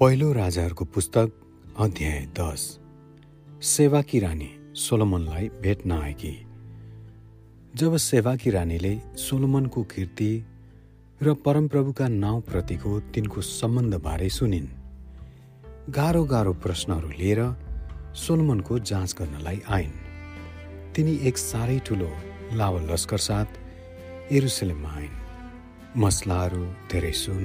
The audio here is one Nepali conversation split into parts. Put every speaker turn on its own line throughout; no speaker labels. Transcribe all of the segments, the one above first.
पहिलो राजाहरूको पुस्तक अध्याय दस। सेवाकी रानी सोलोमनलाई भेट्न आएकी जब सेवाकी रानीले सोलोमनको कीर्ति र परमप्रभुका नाउँप्रतिको तिनको सम्बन्धबारे सुनिन् गाह्रो गाह्रो प्रश्नहरू लिएर सोलोमनको जाँच गर्नलाई आइन्। तिनी एक साह्रै ठुलो लावल लस्कर साथ एरुसलेममा आइन्। मसलाहरू धेरै सुन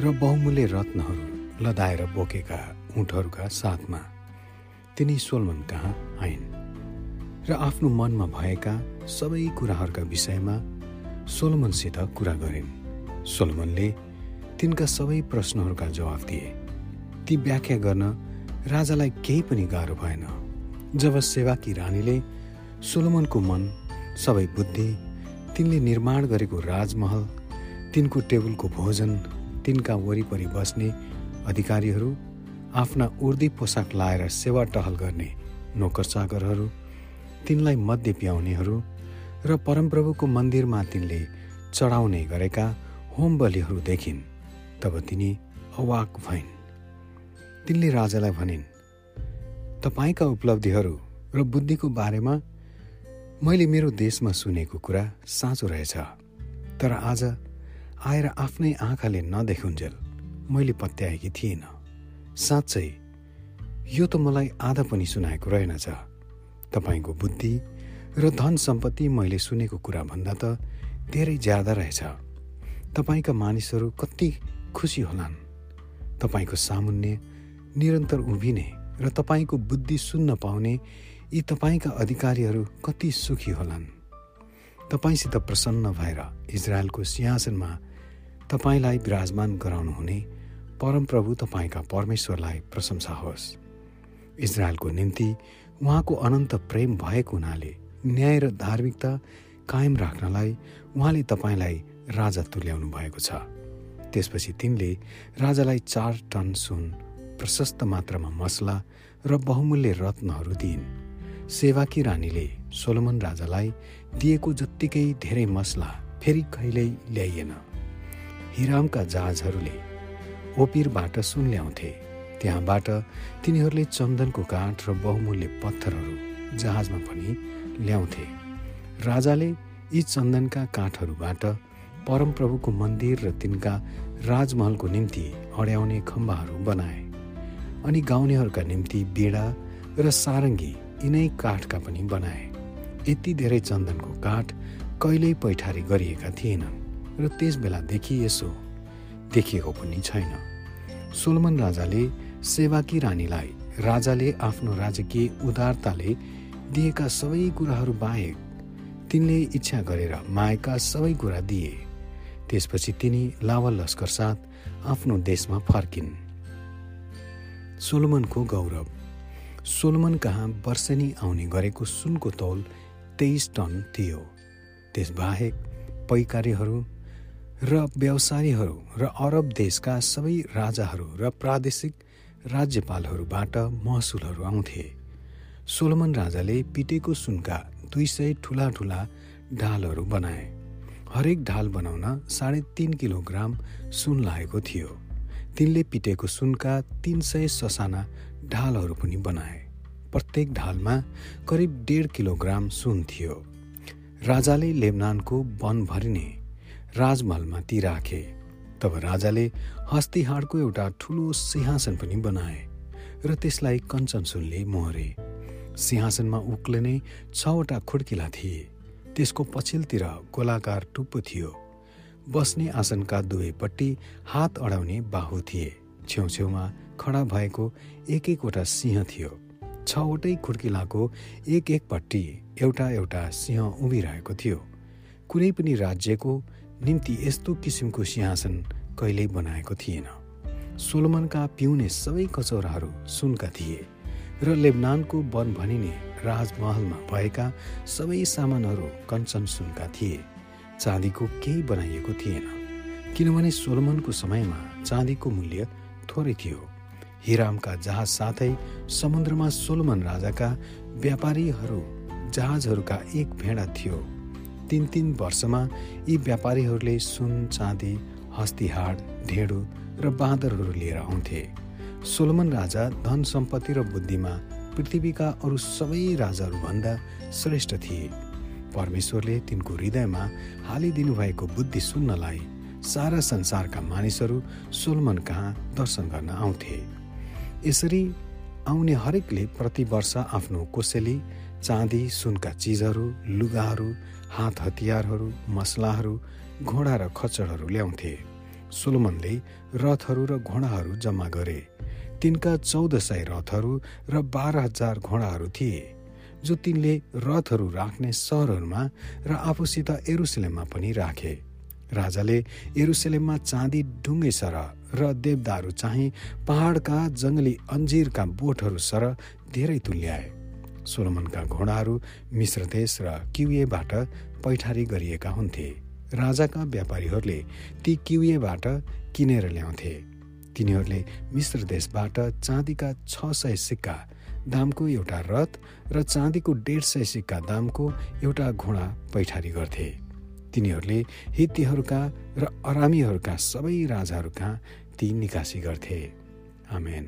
र बहुमूल्य रत्नहरू लदाएर बोकेका उठहरूका साथमा तिनी सोलमन कहाँ आइन् र आफ्नो मनमा भएका सबै कुराहरूका विषयमा सोलमनसित कुरा गरिन्। सोलमनले तिनका सबै प्रश्नहरूका जवाफ दिए। ती व्याख्या गर्न राजालाई केही पनि गाह्रो भएन। जब सेवाकी रानीले सोलोमनको मन सबै बुद्धि तिनले निर्माण गरेको राजमहल तिनको टेबलको भोजन तिनका वरिपरि बस्ने अधिकारीहरू आफ्ना उर्दी पोसाक लाएर सेवा टहल गर्ने नोकर चाकरहरू तिनलाई मध्य पियाउनेहरू र परमप्रभुको मन्दिरमा तिनले चढाउने गरेका होम बलिहरू देखिन् तब तिनी अवाक भइन्। तिनले राजालाई भनिन् तपाईँका उपलब्धिहरू र बुद्धिको बारेमा मैले मेरो देशमा सुनेको कुरा साँचो रहेछ तर आज आएर आफ्नै आँखाले नदेखुन्जेल। मैले पत्याएकी थिइनँ साँच्चै यो त मलाई आधा पनि सुनाएको रहेनछ तपाईँको बुद्धि र धन सम्पत्ति मैले सुनेको कुरा भन्दा त धेरै ज्यादा रहेछ। तपाईँका मानिसहरू कति खुसी होलान्। तपाईँको सामुन्य निरन्तर उभिने र तपाईँको बुद्धि सुन्न पाउने यी तपाईँका अधिकारीहरू कति सुखी होलान्। तपाईँसित प्रसन्न भएर इजरायलको सिंहासनमा तपाईँलाई विराजमान गराउनुहुने परमप्रभु तपाईँका परमेश्वरलाई प्रशंसा होस्। इजरायलको निम्ति उहाँको अनन्त प्रेम भएको हुनाले न्याय र धार्मिकता कायम राख्नलाई उहाँले तपाईँलाई राजा तुल्याउनु भएको छ। त्यसपछि तिनले राजालाई चार टन सुन प्रशस्त मात्रामा मसला र बहुमूल्य रत्नहरू दिइन्। सेवाकी रानीले सोलोमन राजालाई दिएको जत्तिकै धेरै मसला फेरि कहिल्यै ल्याइएन। हिरामका जहाजहरूले ओपिरबाट सुन ल्याउँथे त्यहाँबाट तिनीहरूले चन्दनको काठ र बहुमूल्य पत्थरहरू जहाजमा पनि ल्याउँथे। राजाले यी चन्दनका काठहरूबाट परमप्रभुको मन्दिर र तिनका राजमहलको निम्ति अड्याउने खम्बाहरू बनाए। अनि गाउनेहरूका निम्ति बेडा र सारङ्गी यिनै काठका पनि बनाए। यति धेरै चन्दनको काठ कहिल्यै पैठारी गरिएका थिएनन् र त्यस बेलादेखि यसो देखिएको पनि छैन। सोलमन राजाले सेवाकी रानीलाई राजाले आफ्नो राजकीय उदारताले दिएका सबै कुराहरू बाहेक तिनले इच्छा गरेर माएका सबै कुरा दिए। त्यसपछि तिनी लावल लस्कर साथ आफ्नो देशमा फर्किन्। सोलोमनको गौरव। सोलोमन कहाँ वर्षेनी आउने गरेको सुनको तौल तेइस टन थियो। त्यसबाहेक पैकारीहरू र व्यवसायीहरू र अरब देशका सबै राजाहरू र प्रादेशिक राज्यपालहरूबाट महसुलहरू आउँथे। सोलोमन राजाले पिटेको सुनका दुई सय ठुला ठुला ढालहरू बनाए। हरेक ढाल बनाउन साढे तिन किलोग्राम सुन लागेको थियो। तिनले पिटेको सुनका तिन सय ससाना ढालहरू पनि बनाए। प्रत्येक ढालमा करिब डेढ किलोग्राम सुन थियो। राजाले लेबनानको वन भरिने राजमहलमा ती राखे तब राजाले हस्तिहाडको एउटा ठुलो सिंहासन पनि बनाए र त्यसलाई कञ्चन सुनले मोहरे। सिंहासनमा उक्लिने छवटा खुड्किला थिए। त्यसको पछिल्तिर गोलाकार टुप्पो थियो। बस्ने आसनका दुवैपट्टि हात अडाउने बाहु थिए। छेउछेउमा खडा भएको एक एकवटा सिंह थियो। छवटै खुड्किलाको एक एकपट्टि एउटा एउटा सिंह उभिरहेको थियो। कुनै पनि राज्यको निम्ति यस्तो किसिमको सिंहासन कहिल्यै बनाएको थिएन। सोलोमनका पिउने सबै कचौराहरू सुनका थिए र लेबनानको वन भनिने राजमहलमा भएका सबै सामानहरू कञ्चन सुनका थिए। चाँदीको केही बनाइएको थिएन किनभने सोलोमनको समयमा चाँदीको मूल्य थोरै थियो। हिरामका जहाज साथै समुद्रमा सोलोमन राजाका व्यापारीहरू जहाजहरूका एक भेडा थियो। तिन तिन वर्षमा यी व्यापारीहरूले सुन चाँदी हस्तिहाड ढेँडो र बाँदरहरू लिएर आउँथे। सोलोमन राजा धन सम्पत्ति र बुद्धिमा पृथ्वीका अरू सबै राजाहरूभन्दा श्रेष्ठ थिए। परमेश्वरले तिनको हृदयमा हालिदिनु भएको बुद्धि सुन्नलाई सारा संसारका मानिसहरू सोलमन कहाँ दर्शन गर्न आउँथे। यसरी आउने हरेकले प्रति वर्ष आफ्नो कोसेली चाँदी सुनका चिजहरू लुगाहरू हात हतियारहरू मसलाहरू घोडा र खच्चडहरू ल्याउँथे। सोलोमनले रथहरू र घोडाहरू जम्मा गरे। तिनका चौध सय रथहरू र बाह्र हजार घोडाहरू थिए जो तिनले रथहरू राख्ने सहरहरूमा र आफूसित एरुसलेममा पनि राखे। राजाले एरुसलेममा चाँदी ढुङ्गे सर र देवदारू चाहिँ पहाडका जङ्गली अन्जिरका बोटहरू सर धेरै तुल्याए। सोलोमनका घोडाहरू मिश्र देश र क्युएबाट पैठारी गरिएका हुन्थे। राजाका व्यापारीहरूले ती क्युएबाट किनेर ल्याउँथे। तिनीहरूले मिश्र देशबाट चाँदीका छ सय सिक्का दामको एउटा रथ र चाँदीको डेढ सय सिक्का दामको एउटा घोडा पैठारी गर्थे। तिनीहरूले हित्तीहरूका र अरामीहरूका सबै राजाहरूका ती निकासी गर्थे। आमेन।